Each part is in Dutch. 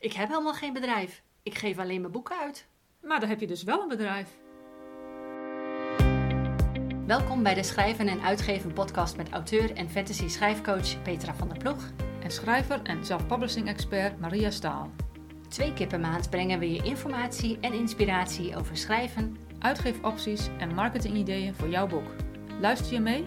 Ik heb helemaal geen bedrijf. Ik geef alleen mijn boeken uit. Maar dan heb je dus wel een bedrijf. Welkom bij de Schrijven en Uitgeven podcast met auteur en fantasy schrijfcoach Petra van der Ploeg. En schrijver en self-publishing expert Maria Staal. Twee keer per maand brengen we je informatie en inspiratie over schrijven, Uitgeefopties en marketingideeën voor jouw boek. Luister je mee?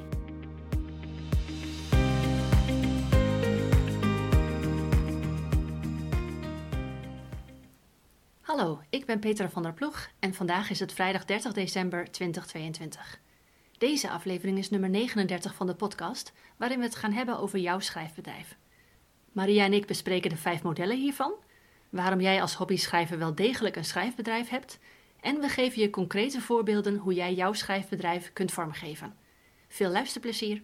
Hallo, ik ben Petra van der Ploeg en vandaag is het vrijdag 30 december 2022. Deze aflevering is nummer 39 van de podcast, waarin we het gaan hebben over jouw schrijfbedrijf. Maria en ik bespreken de vijf modellen hiervan, waarom jij als hobbyschrijver wel degelijk een schrijfbedrijf hebt en we geven je concrete voorbeelden hoe jij jouw schrijfbedrijf kunt vormgeven. Veel luisterplezier!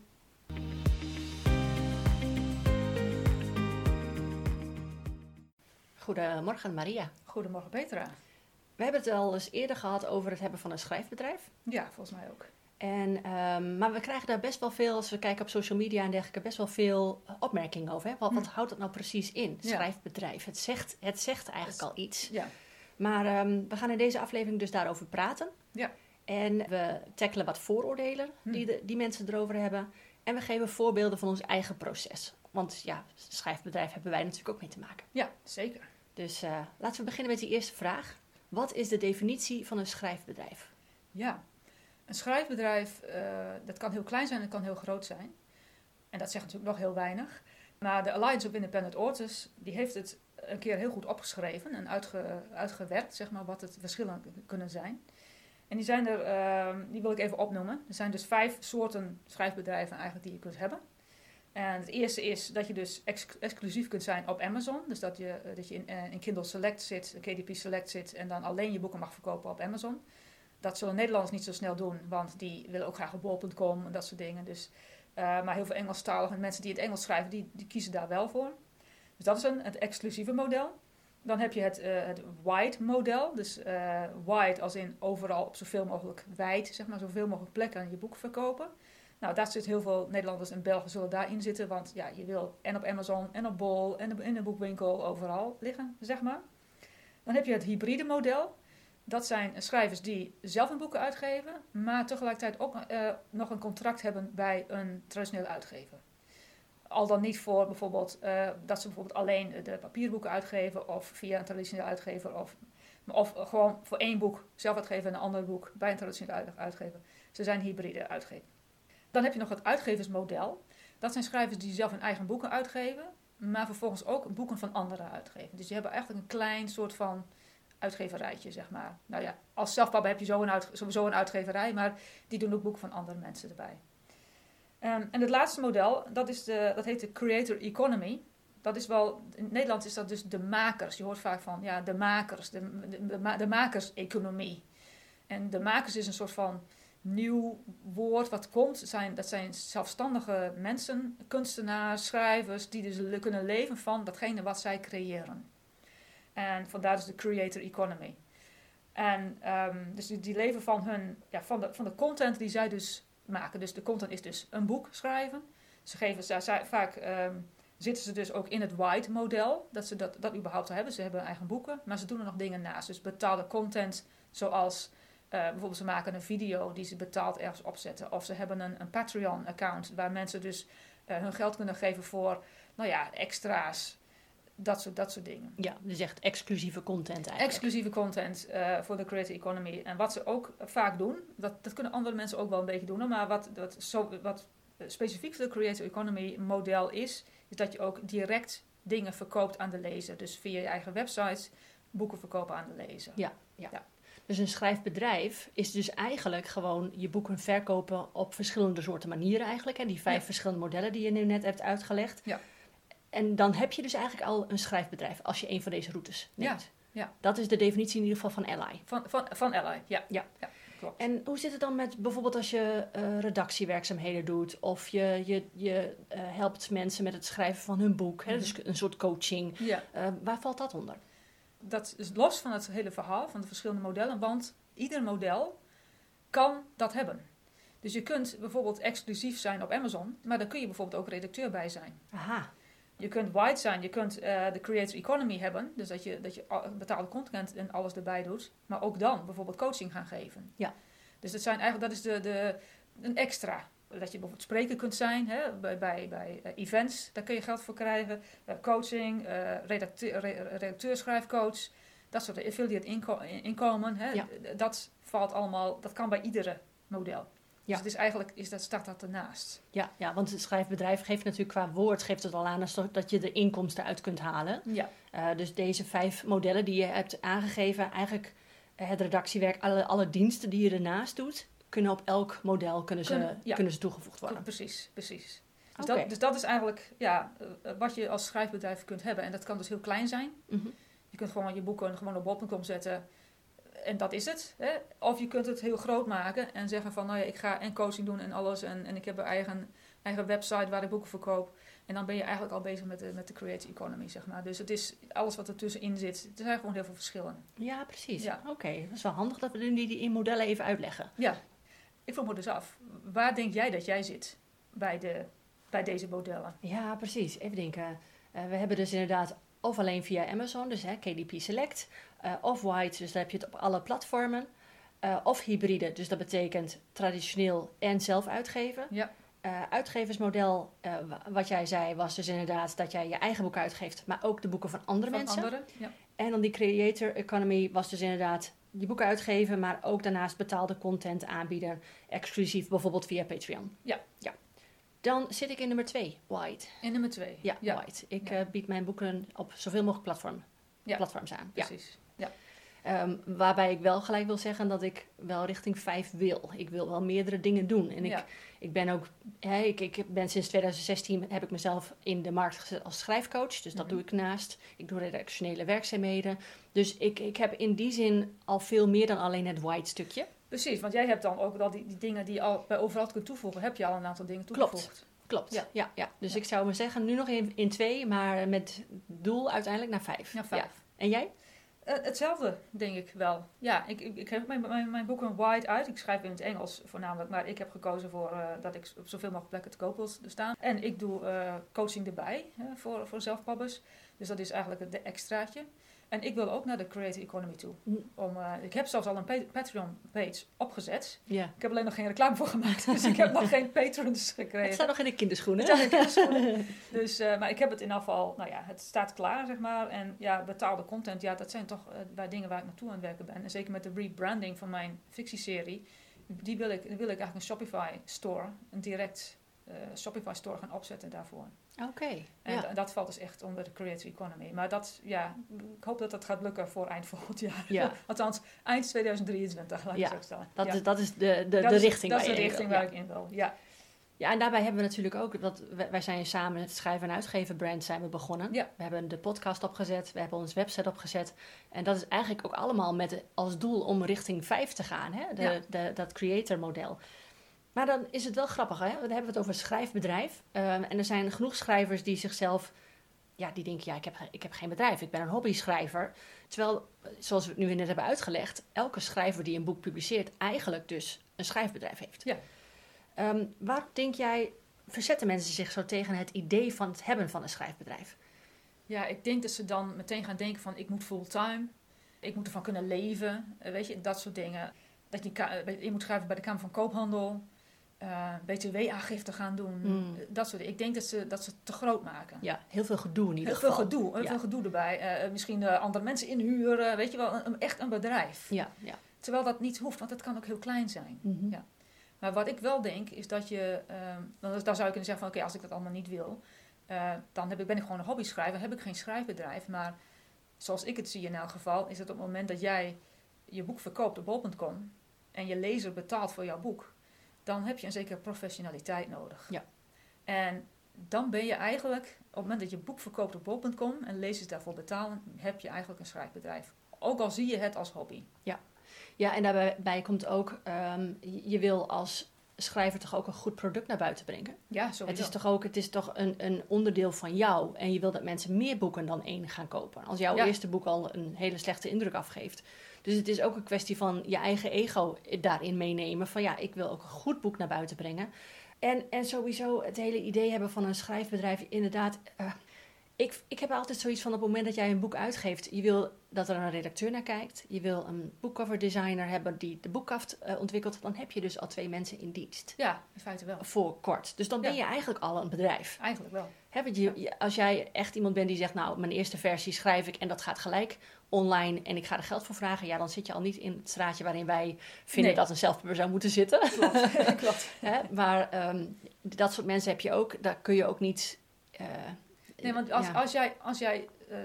Goedemorgen Maria. Goedemorgen Petra. We hebben het al eens eerder gehad over het hebben van een schrijfbedrijf. Ja, volgens mij ook. En, ehm, maar we krijgen daar best wel veel, als we kijken op social media en dergelijke, best wel veel opmerkingen over. Hè? Wat, wat houdt dat nou precies in, Ja. schrijfbedrijf? Het zegt, het zegt eigenlijk al iets. Ja. Maar ehm, we gaan in deze aflevering dus daarover praten. Ja. En we tackelen wat vooroordelen Hm. die, de, die mensen erover hebben. En we geven voorbeelden van ons eigen proces. Want ja, schrijfbedrijf hebben wij natuurlijk ook mee te maken. Ja, zeker. Dus eh, laten we beginnen met die eerste vraag. Wat is de definitie van een schrijfbedrijf? Ja. Een schrijfbedrijf, eh, dat kan heel klein zijn het kan heel groot zijn. En dat zegt natuurlijk nog heel weinig. Maar de Alliance of Independent Authors, die heeft het een keer heel goed opgeschreven en uitge, uitgewerkt, zeg maar, wat het verschillen kunnen zijn. En die zijn er, eh, die wil ik even opnoemen. Er zijn dus vijf soorten schrijfbedrijven eigenlijk die je kunt hebben. En het eerste is dat je dus ex- exclusief kunt zijn op Amazon. Dus dat je, eh, dat je in, eh, in Kindle Select zit, KDP Select zit en dan alleen je boeken mag verkopen op Amazon. Dat zullen Nederlanders niet zo snel doen, want die willen ook graag op bol.com en dat soort dingen. Dus, eh, maar heel veel Engelstaligen mensen die het Engels schrijven, die, die kiezen daar wel voor. Dus dat is een, het exclusieve model. Dan heb je het, het wide model. Dus wide als in overal op zoveel mogelijk wijd, zeg maar, zoveel mogelijk plekken aan je boek verkopen. Nou, daar zit heel veel Nederlanders en Belgen zullen daarin zitten, want ja, je wil en op Amazon en op Bol en in de boekwinkel overal liggen, zeg maar. Dan heb je het hybride model. Dat zijn schrijvers die zelf hun boeken uitgeven, maar tegelijkertijd ook eh, nog een contract hebben bij een traditionele uitgever. Al dan niet voor bijvoorbeeld eh, dat ze bijvoorbeeld alleen de papierboeken uitgeven of via een traditionele uitgever of, of gewoon voor één boek zelf uitgeven en een ander boek bij een traditionele uit- uitgever. Ze zijn hybride uitgever. Dan heb je nog het uitgeversmodel. Dat zijn schrijvers die zelf hun eigen boeken uitgeven, maar vervolgens ook boeken van anderen uitgeven. Dus die hebben eigenlijk een klein soort van uitgeverijtje, zeg maar. Nou ja, als zelfpapa heb je zo een sowieso een uitgeverij, maar die doen ook boeken van andere mensen erbij. Ehm, en het laatste model, dat, is de, dat heet de creator economy. Dat is wel, in Nederland is dat dus de makers. Je hoort vaak van, ja, de makers, de, de, de, de makerseconomie. En de makers is een soort van nieuw woord wat komt. Zijn, dat zijn zelfstandige mensen, kunstenaars, schrijvers, die dus kunnen leven van datgene wat zij creëren. En vandaar dus de creator economy. En ehm, dus die, leven van, hun, ja, van, de, van de content die zij dus maken. Dus de content is dus een boek schrijven. Ze geven ze, vaak ehm, zitten ze dus ook in het white model, dat ze dat, dat überhaupt hebben. Ze hebben eigen boeken, maar ze doen er nog dingen naast. Dus betaalde content, zoals eh, bijvoorbeeld ze maken een video die ze betaald ergens opzetten. Of ze hebben een, een Patreon-account waar mensen dus eh, hun geld kunnen geven voor, nou ja, extra's. Dat soort, dat soort dingen. Ja, dus echt exclusieve content eigenlijk. Exclusieve content eh, voor de creator economy. En wat ze ook vaak doen, dat, dat kunnen andere mensen ook wel een beetje doen, maar wat, wat, zo, wat specifiek voor de creator economy model is, is dat je ook direct dingen verkoopt aan de lezer. Dus via je eigen website boeken verkopen aan de lezer. Dus een schrijfbedrijf is dus eigenlijk gewoon je boeken verkopen op verschillende soorten manieren eigenlijk. Hè? Die vijf Ja. verschillende modellen die je nu net hebt uitgelegd. Ja. En dan heb je dus eigenlijk al een schrijfbedrijf als je een van deze routes Ja, neemt. ja. Dat is de definitie in ieder geval van Ally. Van, van, van Ally, ja. Ja. klopt. En hoe zit het dan met bijvoorbeeld als je eh, redactiewerkzaamheden doet of je, je, je eh, helpt mensen met het schrijven van hun boek, hè? Mhm. dus een soort coaching. ja. Eh, waar valt dat onder? Dat is los van het hele verhaal, van de verschillende modellen, want ieder model kan dat hebben. Dus je kunt bijvoorbeeld exclusief zijn op Amazon, maar daar kun je bijvoorbeeld ook redacteur bij zijn. Aha, Je kunt wide zijn, je kunt eh, de creator economy hebben, dus dat je, dat je betaalde content en alles erbij doet, maar ook dan bijvoorbeeld coaching gaan geven. Ja. Dus dat, zijn eigenlijk, dat is de, de, een extra. Dat je bijvoorbeeld spreker kunt zijn hè, bij, bij, bij eh, events, daar kun je geld voor krijgen. Eh, coaching, eh redacteur, re- redacteurschrijfcoach, dat soort affiliate inko- inkomen. Hè, Ja. Dat valt allemaal, dat kan bij iedere model. Ja. Dus het is eigenlijk, is dat, staat dat ernaast. Ja, ja, want het schrijfbedrijf geeft natuurlijk qua woord geeft het al aan dat- je er inkomsten uit kunt halen. Ja. Dus deze vijf modellen die je hebt aangegeven, eigenlijk het redactiewerk, alle, alle diensten die je ernaast doet, kunnen op elk model kunnen ze, Kunnen, ja. kunnen ze toegevoegd worden. Precies, precies. Dus, dat, dus dat is eigenlijk ja, eh, wat je als schrijfbedrijf kunt hebben. En dat kan dus heel klein zijn. Mhm. Je kunt gewoon je boeken gewoon op bol.com zetten. En dat is het. Hè? Of je kunt het heel groot maken en zeggen van... nou ja, ik ga en coaching doen en alles. En, en ik heb een eigen, eigen website waar ik boeken verkoop. En dan ben je eigenlijk al bezig met de, met de creative economy, zeg maar. Dus het is alles wat er tussenin zit. Er zijn gewoon heel veel verschillen. Ja, precies. Ja. Oké, dat is wel handig dat we die, die in modellen even uitleggen. Ja, ik vroeg me dus af. Waar denk jij dat jij zit bij, de, bij deze modellen? Ja, precies. Even denken. Eh, we hebben dus inderdaad of alleen via Amazon, dus hè, KDP Select, eh, of White, dus daar heb je het op alle platformen, eh, of hybride, dus dat betekent traditioneel en zelf uitgeven. Ja. Uitgeversmodel, wa- wat jij zei, was dus inderdaad dat jij je eigen boeken uitgeeft, maar ook de boeken van andere Van mensen. anderen? Ja. En dan die creator economy was dus inderdaad je boeken uitgeven, maar ook daarnaast betaalde content aanbieden, exclusief bijvoorbeeld via Patreon. Ja. ja. Dan zit ik in nummer twee, White. En nummer twee. Ja, ja White. Ik Ja. eh, bied mijn boeken op zoveel mogelijk platform, Ja. platforms aan. Ja. Ehm, waarbij ik wel gelijk wil zeggen dat ik wel richting vijf wil. Ik wil wel meerdere dingen doen. En ik, Ja. ik ben ook, hè, ik, ik ben sinds 2016 heb ik mezelf in de markt gezet als schrijfcoach. Dus dat Mhm. doe ik naast. Ik doe redactionele werkzaamheden. Dus ik, ik heb in die zin al veel meer dan alleen het white stukje. Precies, want jij hebt dan ook al die, die dingen die je al bij overal kunt toevoegen, heb je al een aantal dingen Klopt. toegevoegd. Klopt. Ja. Ja. Ja, Dus Ja. ik zou maar zeggen, nu nog in, in twee, maar met doel uiteindelijk naar vijf. Ja, vijf. En jij? Eh, hetzelfde, denk ik wel. Ja, ik, ik, ik heb mijn, mijn, mijn boeken wide uit. Ik schrijf in het Engels voornamelijk, maar ik heb gekozen voor eh, dat ik op zoveel mogelijk plekken te koop wil staan. En ik doe eh, coaching erbij voor, voor. Dus dat is eigenlijk de extraatje. En ik wil ook naar de creative economy toe. Hm. Om, eh, ik heb zelfs al een pa- Patreon-page opgezet. Ja. Ik heb alleen nog geen reclame voor gemaakt, dus ik heb nog geen patrons Het gekregen. staat nog in de kinderschoenen. Het staat in kinderschoenen. Dus, eh, maar ik heb het in afval, nou ja, het staat klaar, zeg maar. En ja, betaalde content, ja, dat zijn toch eh, bij dingen waar ik naartoe aan het werken ben. En zeker met de rebranding van mijn fictieserie, die wil ik, die wil ik eigenlijk een Shopify store, een direct eh, Shopify store gaan opzetten daarvoor. Oké. En ja. da- dat valt dus echt onder de creative economy. Maar dat, ja, ik hoop dat dat gaat lukken voor eind volgend jaar. Ja. Althans, eind 2023, laat ik Ja, zo stellen. Dat, Ja. is, dat is de, de, Dat de is- richting Dat is de richting waar ik in wil, ja. Ja, en daarbij hebben we natuurlijk ook, dat wij, zijn samen het schrijven en uitgeven brand zijn we begonnen. Ja. We hebben de podcast opgezet, we hebben onze website opgezet. En dat is eigenlijk ook allemaal met als doel om richting 5 te gaan, hè? De, Ja. de, dat creator model. Maar dan is het wel grappig, hè? Dan hebben we het over een schrijfbedrijf. Ehm, en er zijn genoeg schrijvers die zichzelf, ja, die denken, ja, ik heb, ik heb geen bedrijf, ik ben een hobby-schrijver. Terwijl, zoals we het nu net hebben uitgelegd, elke schrijver die een boek publiceert eigenlijk dus een schrijfbedrijf heeft. Ja. Waarom denk jij, verzetten mensen zich zo tegen het idee van het hebben van een schrijfbedrijf? Ja, ik denk dat ze dan meteen gaan denken van ik moet fulltime, ik moet ervan kunnen leven, eh, weet je, dat soort dingen. Dat je, eh, je moet schrijven bij de Kamer van Koophandel, eh btw-aangifte gaan doen, Mm. dat soort. Ik denk dat ze, dat ze het te groot maken. Ja, heel veel gedoe in ieder Heel veel gedoe, heel Ja. veel gedoe erbij. Eh, misschien eh, andere mensen inhuren, weet je wel, een, echt een bedrijf. Ja, ja. Terwijl dat niet hoeft, want dat kan ook heel klein zijn. Mhm. Ja. Maar wat ik wel denk, is dat je... ehm, dan, dan zou je kunnen zeggen van... Oké, als ik dat allemaal niet wil... dan heb ik, ben ik gewoon een hobby schrijver. heb ik geen schrijfbedrijf. Maar zoals ik het zie in elk geval... is het op het moment dat jij je boek verkoopt op bol.com... en je lezer betaalt voor jouw boek... dan heb je een zekere professionaliteit nodig. Ja. En dan ben je eigenlijk... op het moment dat je boek verkoopt op bol.com... en lezers daarvoor betalen... heb je eigenlijk een schrijfbedrijf. Ook al zie je het als hobby. Ja, en daarbij bij komt ook, ehm, je je wil als schrijver toch ook een goed product naar buiten brengen. Ja, sowieso. Het is toch ook, het is toch een, een onderdeel van jou. En je wil dat mensen meer boeken dan één gaan kopen. Als jouw Ja. eerste boek al een hele slechte indruk afgeeft. Dus het is ook een kwestie van je eigen ego daarin meenemen. Van ja, ik wil ook een goed boek naar buiten brengen. En, en sowieso het hele idee hebben van een schrijfbedrijf. Inderdaad, eh, Ik, ik heb altijd zoiets van op het moment dat jij een boek uitgeeft, je wil dat er een redacteur naar kijkt. Je wil een boekcover designer hebben die de boekkaft uh, ontwikkelt. Dan heb je dus al twee mensen in dienst. Ja, in feite wel. Voor kort. Dus dan ben je eigenlijk al een bedrijf. Eigenlijk wel. Je, als jij echt iemand bent die zegt, nou, mijn eerste versie schrijf ik en dat gaat gelijk online en ik ga er geld voor vragen, ja, dan zit je al niet in het straatje waarin wij vinden dat een zelfpubber zou moeten zitten. Klopt, klopt. maar um, dat soort mensen heb je ook, daar kun je ook niet... Uh, Nee, want als, als jij, als jij uh,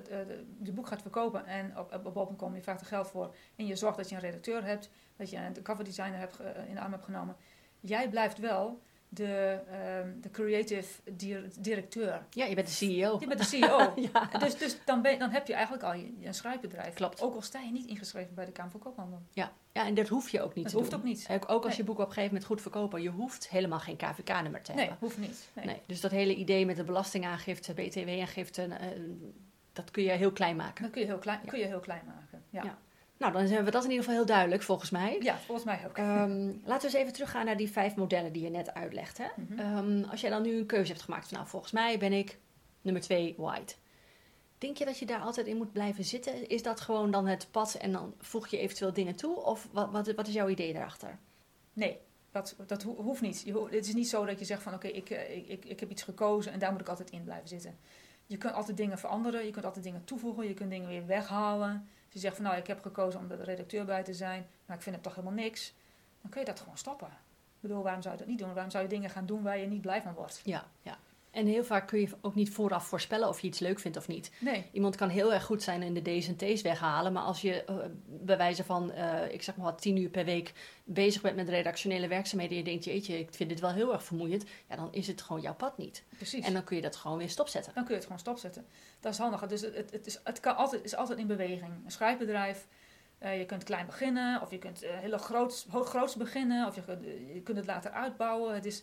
de boek gaat verkopen en op, op, op je vraagt er geld voor en je zorgt dat je een redacteur hebt, dat je een cover designer hebt, in de arm hebt genomen, jij blijft wel de, um, de creative directeur. Ja, je bent de CEO. Je bent de CEO. ja. Dus, dus dan, ben, dan heb je eigenlijk al je, een schrijfbedrijf. Klopt. Ook al sta je niet ingeschreven bij de Kamer van Koophandel. Ja. ja, en dat hoef je ook niet dat te hoeft doen. ook niet. Ook, ook als je boek op een gegeven moment goed verkopen, je hoeft helemaal geen KVK-nummer te hebben. Nee, hoeft niet. Nee. nee. Dus dat hele idee met de belastingaangifte, BTW-aangifte, uh, dat kun je heel klein maken. Dat kun je heel klein, kun je heel klein maken, ja. ja. Nou, dan hebben we dat in ieder geval heel duidelijk, volgens mij. Ja, volgens mij ook. Um, laten we eens even teruggaan naar die vijf modellen die je net uitlegt. Hè? Mm -hmm. um, als jij dan nu een keuze hebt gemaakt, van, nou, volgens mij ben ik nummer twee white. Denk je dat je daar altijd in moet blijven zitten? Is dat gewoon dan het pad en dan voeg je eventueel dingen toe? Of wat, wat, wat is jouw idee daarachter? Nee, dat, dat ho hoeft niet. Je ho het is niet zo dat je zegt van oké, okay, ik, ik, ik, ik heb iets gekozen en daar moet ik altijd in blijven zitten. Je kunt altijd dingen veranderen, je kunt altijd dingen toevoegen, je kunt dingen weer weghalen. Je zegt van nou, ik heb gekozen om er redacteur bij te zijn, maar ik vind het toch helemaal niks. Dan kun je dat gewoon stoppen. Ik bedoel, waarom zou je dat niet doen? Waarom zou je dingen gaan doen waar je niet blij van wordt? Ja, ja. En heel vaak kun je ook niet vooraf voorspellen of je iets leuk vindt of niet. Nee. Iemand kan heel erg goed zijn in de D's en T's weghalen. Maar als je uh, bij wijze van, uh, ik zeg maar wat, tien uur per week bezig bent met redactionele werkzaamheden. En je denkt, jeetje, ik vind dit wel heel erg vermoeiend. Ja, dan is het gewoon jouw pad niet. Precies. En dan kun je dat gewoon weer stopzetten. Dan kun je het gewoon stopzetten. Dat is handig. Dus het, het, is, het kan altijd, is altijd in beweging. Een schrijfbedrijf... Uh, je kunt klein beginnen, of je kunt heel groot, groots beginnen, of je, je kunt het later uitbouwen. Het is,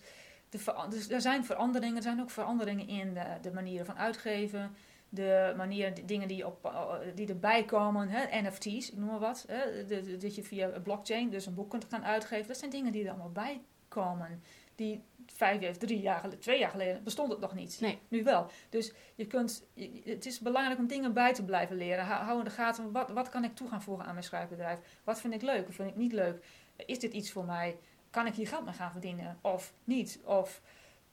de dus er zijn veranderingen, er zijn ook veranderingen in de, de manieren van uitgeven, de manieren, de dingen die, op, die erbij komen, hè, NFT's, ik noem maar wat. Hè, de, de, dat je via blockchain dus een boek kunt gaan uitgeven. Dat zijn dingen die er allemaal bij komen. Die vijf jaar, drie jaar geleden, twee jaar geleden bestond het nog niet. Nee. Nu wel. Dus je kunt, het is belangrijk om dingen bij te blijven leren. Hou in de gaten, wat, wat kan ik toe gaan voegen aan mijn schrijfbedrijf? Wat vind ik leuk? Wat vind ik niet leuk? Is dit iets voor mij? Kan ik hier geld mee gaan verdienen? Of niet? Of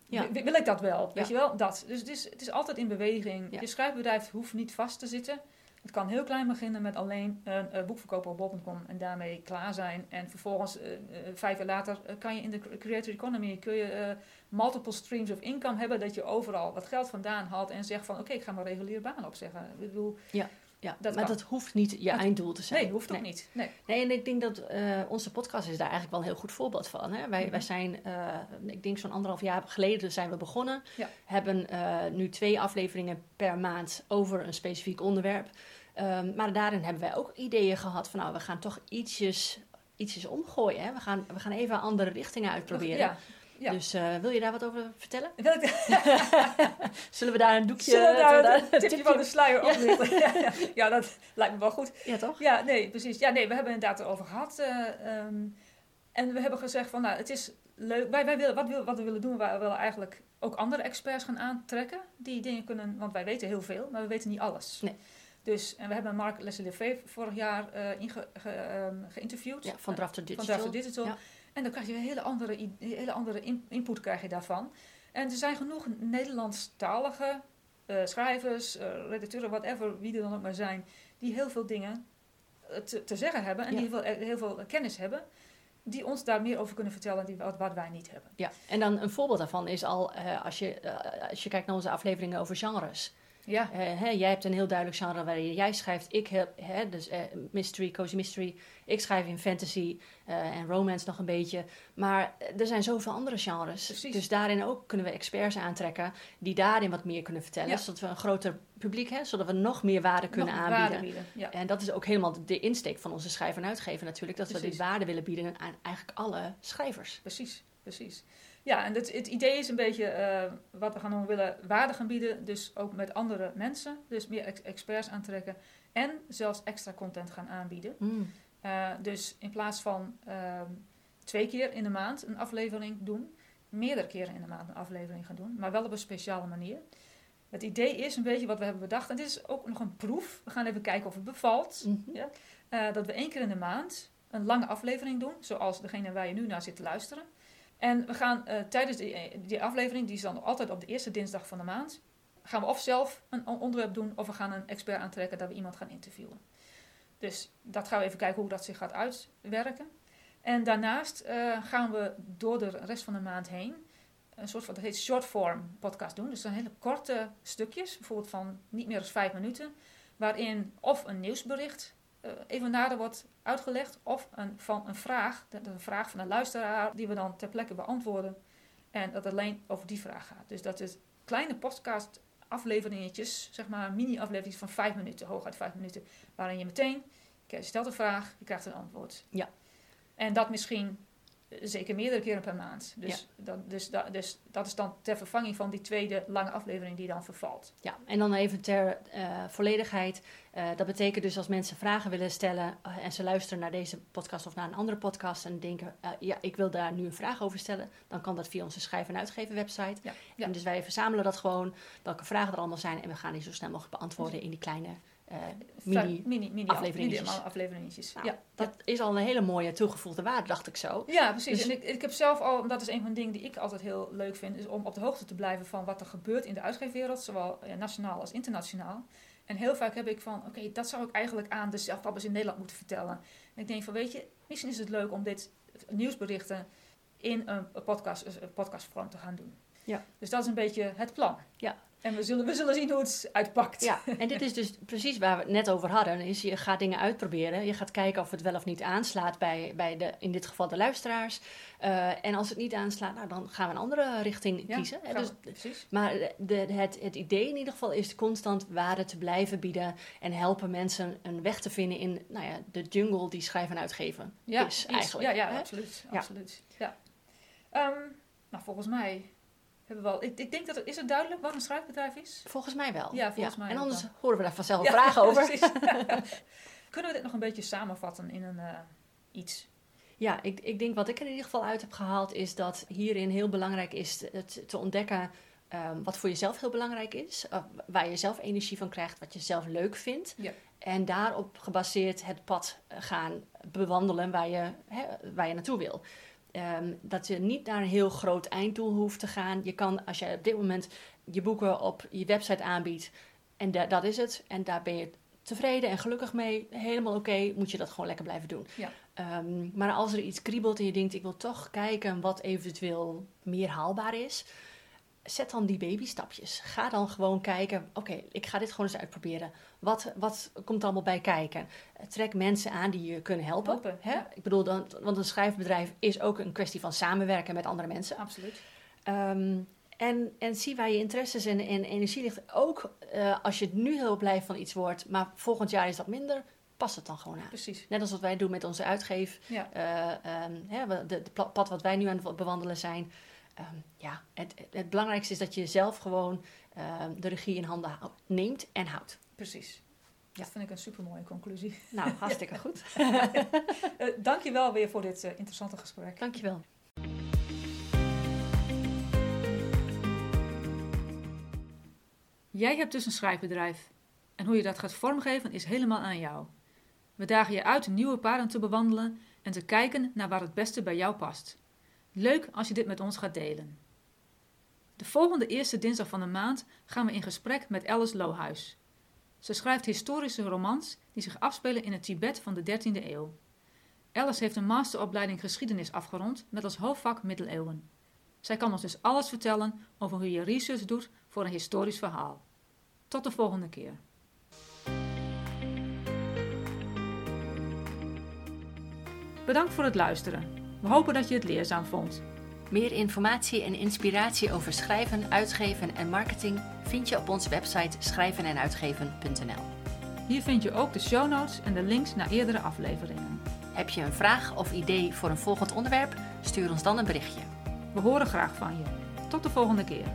ja. wil ik dat wel? Weet je wel? Dat. Dus het is, het is altijd in beweging. Je schrijfbedrijf hoeft niet vast te zitten. Het kan heel klein beginnen met alleen een uh, boek verkopen op bol.com en daarmee klaar zijn. En vervolgens, uh, uh, vijf jaar later, kan je in de creator economy kun je multiple streams of income hebben. Dat je overal wat geld vandaan haalt en zegt van oké, okay, ik ga mijn reguliere baan opzeggen. Ik bedoel, Ja, ja. Dat maar kan. dat hoeft niet je einddoel te zijn. nee, hoeft ook niet. Nee. Nee, en ik denk dat eh, onze podcast is daar eigenlijk wel een heel goed voorbeeld van. Hè? Wij, Mhm. wij zijn, eh, ik denk zo'n anderhalf jaar geleden zijn we begonnen. Ja. Hebben eh, nu twee afleveringen per maand over een specifiek onderwerp. Ehm, maar daarin hebben wij ook ideeën gehad van nou, we gaan toch ietsjes, ietsjes omgooien. Hè? We, gaan, we gaan even andere richtingen uitproberen. Ja. Ja. Dus eh, wil je daar wat over vertellen? Zullen we daar een doekje... Zullen we daar we een tipje van de sluier Ja. oplichten? Ja. ja. ja, dat lijkt me wel goed. Ja, toch? Ja, nee, precies. Ja, nee, we hebben het inderdaad erover gehad. eh, ehm, en we hebben gezegd van, nou, het is leuk. Wij, wij willen, wat, wil, wat we willen doen, wij willen eigenlijk ook andere experts gaan aantrekken. Die dingen kunnen, want wij weten heel veel, maar we weten niet alles. Nee. Dus, en we hebben Mark Leslie Lefevre vorig jaar eh, inge, ge, ehm, geïnterviewd. Ja, van Drafter Van Digital. Drafter Digital. Ja. En dan krijg je een hele andere, hele andere in- input krijg je daarvan. En er zijn genoeg Nederlandstalige eh, schrijvers, eh, redacteuren, whatever, wie er dan ook maar zijn, die heel veel dingen eh, te, te zeggen hebben en Ja. die heel veel, heel veel kennis hebben, die ons daar meer over kunnen vertellen die, wat, wat wij niet hebben. Ja, en dan een voorbeeld daarvan is al als, je, als je kijkt naar onze afleveringen over genres. Ja, Eh, hè, jij hebt een heel duidelijk genre waarin jij schrijft. Ik heb hè, dus eh, mystery, cozy mystery. Ik schrijf in fantasy eh, en romance nog een beetje. Maar er zijn zoveel andere genres. Precies. Dus daarin ook kunnen we experts aantrekken die daarin wat meer kunnen vertellen. Ja. Zodat we een groter publiek hebben, zodat we nog meer waarde kunnen nog aanbieden. waarde bieden. Ja. En dat is ook helemaal de- insteek van onze schrijver en uitgever natuurlijk. Dat we dit waarde willen bieden aan eigenlijk alle schrijvers. Precies, precies. Ja, en het, het idee is een beetje eh, wat we gaan doen, we willen waarde gaan bieden, dus ook met andere mensen, dus meer ex- experts aantrekken en zelfs extra content gaan aanbieden. Mm. Eh, dus in plaats van ehm, twee keer in de maand een aflevering doen, meerdere keren in de maand een aflevering gaan doen, maar wel op een speciale manier. Het idee is een beetje wat we hebben bedacht. En dit is ook nog een proef. We gaan even kijken of het bevalt. Mhm. Ja. Eh, dat we één keer in de maand een lange aflevering doen. Zoals degene waar je nu naar zit te luisteren. En we gaan eh, tijdens die, die aflevering, die is dan altijd op de eerste dinsdag van de maand. Gaan we of zelf een on- onderwerp doen. Of we gaan een expert aantrekken dat we iemand gaan interviewen. Dus dat gaan we even kijken hoe dat zich gaat uitwerken. En daarnaast eh, gaan we door de rest van de maand heen een soort van, dat heet short form podcast doen. Dus zijn hele korte stukjes, bijvoorbeeld van niet meer dan vijf minuten, waarin of een nieuwsbericht eh, even nader wordt uitgelegd, of een, van een vraag, dat een vraag van een luisteraar, die we dan ter plekke beantwoorden. En dat het alleen over die vraag gaat. Dus dat het kleine podcast afleveringetjes, zeg maar mini-afleveringen van vijf minuten, hooguit vijf minuten, waarin je meteen, je stelt een vraag, je krijgt een antwoord. Ja. En dat misschien zeker meerdere keren per maand. Dus, dat, dus, dat, dus dat is dan ter vervanging van die tweede lange aflevering die dan vervalt. Ja, en dan even ter eh, volledigheid. Eh, dat betekent dus als mensen vragen willen stellen eh, en ze luisteren naar deze podcast of naar een andere podcast en denken, ja, ik wil daar nu een vraag over stellen, dan kan dat via onze schrijf- en uitgeven website. Ja, ja. En dus wij verzamelen dat gewoon, welke vragen er allemaal zijn en we gaan die zo snel mogelijk beantwoorden in die kleine Mini, mini. mini, mini afleveringetjes. Mini afleveringetjes. Nou, ja, dat is al een hele mooie toegevoegde waarde, dacht ik zo. Ja, precies. Dus- En ik, ik heb zelf al, dat is een van de dingen die ik altijd heel leuk vind, is om op de hoogte te blijven van wat er gebeurt in de uitgeefwereld, zowel eh, nationaal als internationaal. En heel vaak heb ik van, oké, dat zou ik eigenlijk aan de zelfpappers in Nederland moeten vertellen. En ik denk van, weet je, misschien is het leuk om dit nieuwsberichten in een podcast, een podcastvorm te gaan doen. Ja. Dus dat is een beetje het plan. Ja. En we zullen, we zullen zien hoe het uitpakt. Ja, en dit is dus precies waar we het net over hadden. Is je gaat dingen uitproberen. Je gaat kijken of het wel of niet aanslaat bij, bij de, in dit geval de luisteraars. Eh, en als het niet aanslaat, nou, dan gaan we een andere richting Ja, kiezen. hè. Dus, precies. maar de, het, het idee in ieder geval is constant waarde te blijven bieden. En helpen mensen een weg te vinden in nou ja, de jungle die schrijven en uitgeven ja, is eigenlijk. Ja, ja, hè? absoluut. Absoluut. Ja. Ehm, nou, volgens mij hebben we wel... Ik, ik denk dat het... Is het duidelijk wat een schrijfbedrijf is? Volgens mij wel. Ja, volgens mij En anders wel. horen we daar vanzelf Ja, vragen over. Kunnen we dit nog een beetje samenvatten in een eh, iets? Ja, ik, ik denk wat ik er in ieder geval uit heb gehaald is dat hierin heel belangrijk is het te ontdekken ehm, wat voor jezelf heel belangrijk is, eh, waar je zelf energie van krijgt, wat je zelf leuk vindt. Ja. En daarop gebaseerd het pad eh, gaan bewandelen waar je, hè, waar je naartoe wil. Ehm, dat je niet naar een heel groot einddoel hoeft te gaan. Je kan, als je op dit moment je boeken op je website aanbiedt en da- dat is het, en daar ben je tevreden en gelukkig mee, helemaal oké, moet je dat gewoon lekker blijven doen. Ja. Ehm, maar als er iets kriebelt en je denkt, ik wil toch kijken wat eventueel meer haalbaar is, zet dan die babystapjes. Ga dan gewoon kijken, oké, ik ga dit gewoon eens uitproberen. Wat, wat komt er allemaal bij kijken? Trek mensen aan die je kunnen helpen. Helpen, hè? ja. Ik bedoel, dan, want een schrijfbedrijf is ook een kwestie van samenwerken met andere mensen. Absoluut. Ehm, en, en zie waar je interesses en, en energie ligt. Ook eh, als je nu heel blij van iets wordt, maar volgend jaar is dat minder, pas het dan gewoon aan. Precies. Net als wat wij doen met onze uitgeef. Ja. hè, we- de, de pla- pad wat wij nu aan het bewandelen zijn. Ehm, ja, het, het- belangrijkste is dat je zelf gewoon ehm, de regie in handen neemt en houdt. Precies. Ja. Dat vind ik een supermooie conclusie. Nou, hartstikke goed. Eh Dank je wel weer voor dit eh, interessante gesprek. Dankjewel. Jij hebt dus een schrijfbedrijf. En hoe je dat gaat vormgeven is helemaal aan jou. We dagen je uit nieuwe paden te bewandelen en te kijken naar waar het beste bij jou past. Leuk als je dit met ons gaat delen. De volgende eerste dinsdag van de maand gaan we in gesprek met Alice Lohuis. Ze schrijft historische romans die zich afspelen in het Tibet van de 13e eeuw. Alice heeft een masteropleiding geschiedenis afgerond met als hoofdvak middeleeuwen. Zij kan ons dus alles vertellen over hoe je research doet voor een historisch verhaal. Tot de volgende keer. Bedankt voor het luisteren. We hopen dat je het leerzaam vond. Meer informatie en inspiratie over schrijven, uitgeven en marketing vind je op onze website schrijvenenuitgeven.nl. Hier vind je ook de show notes en de links naar eerdere afleveringen. Heb je een vraag of idee voor een volgend onderwerp? Stuur ons dan een berichtje. We horen graag van je. Tot de volgende keer.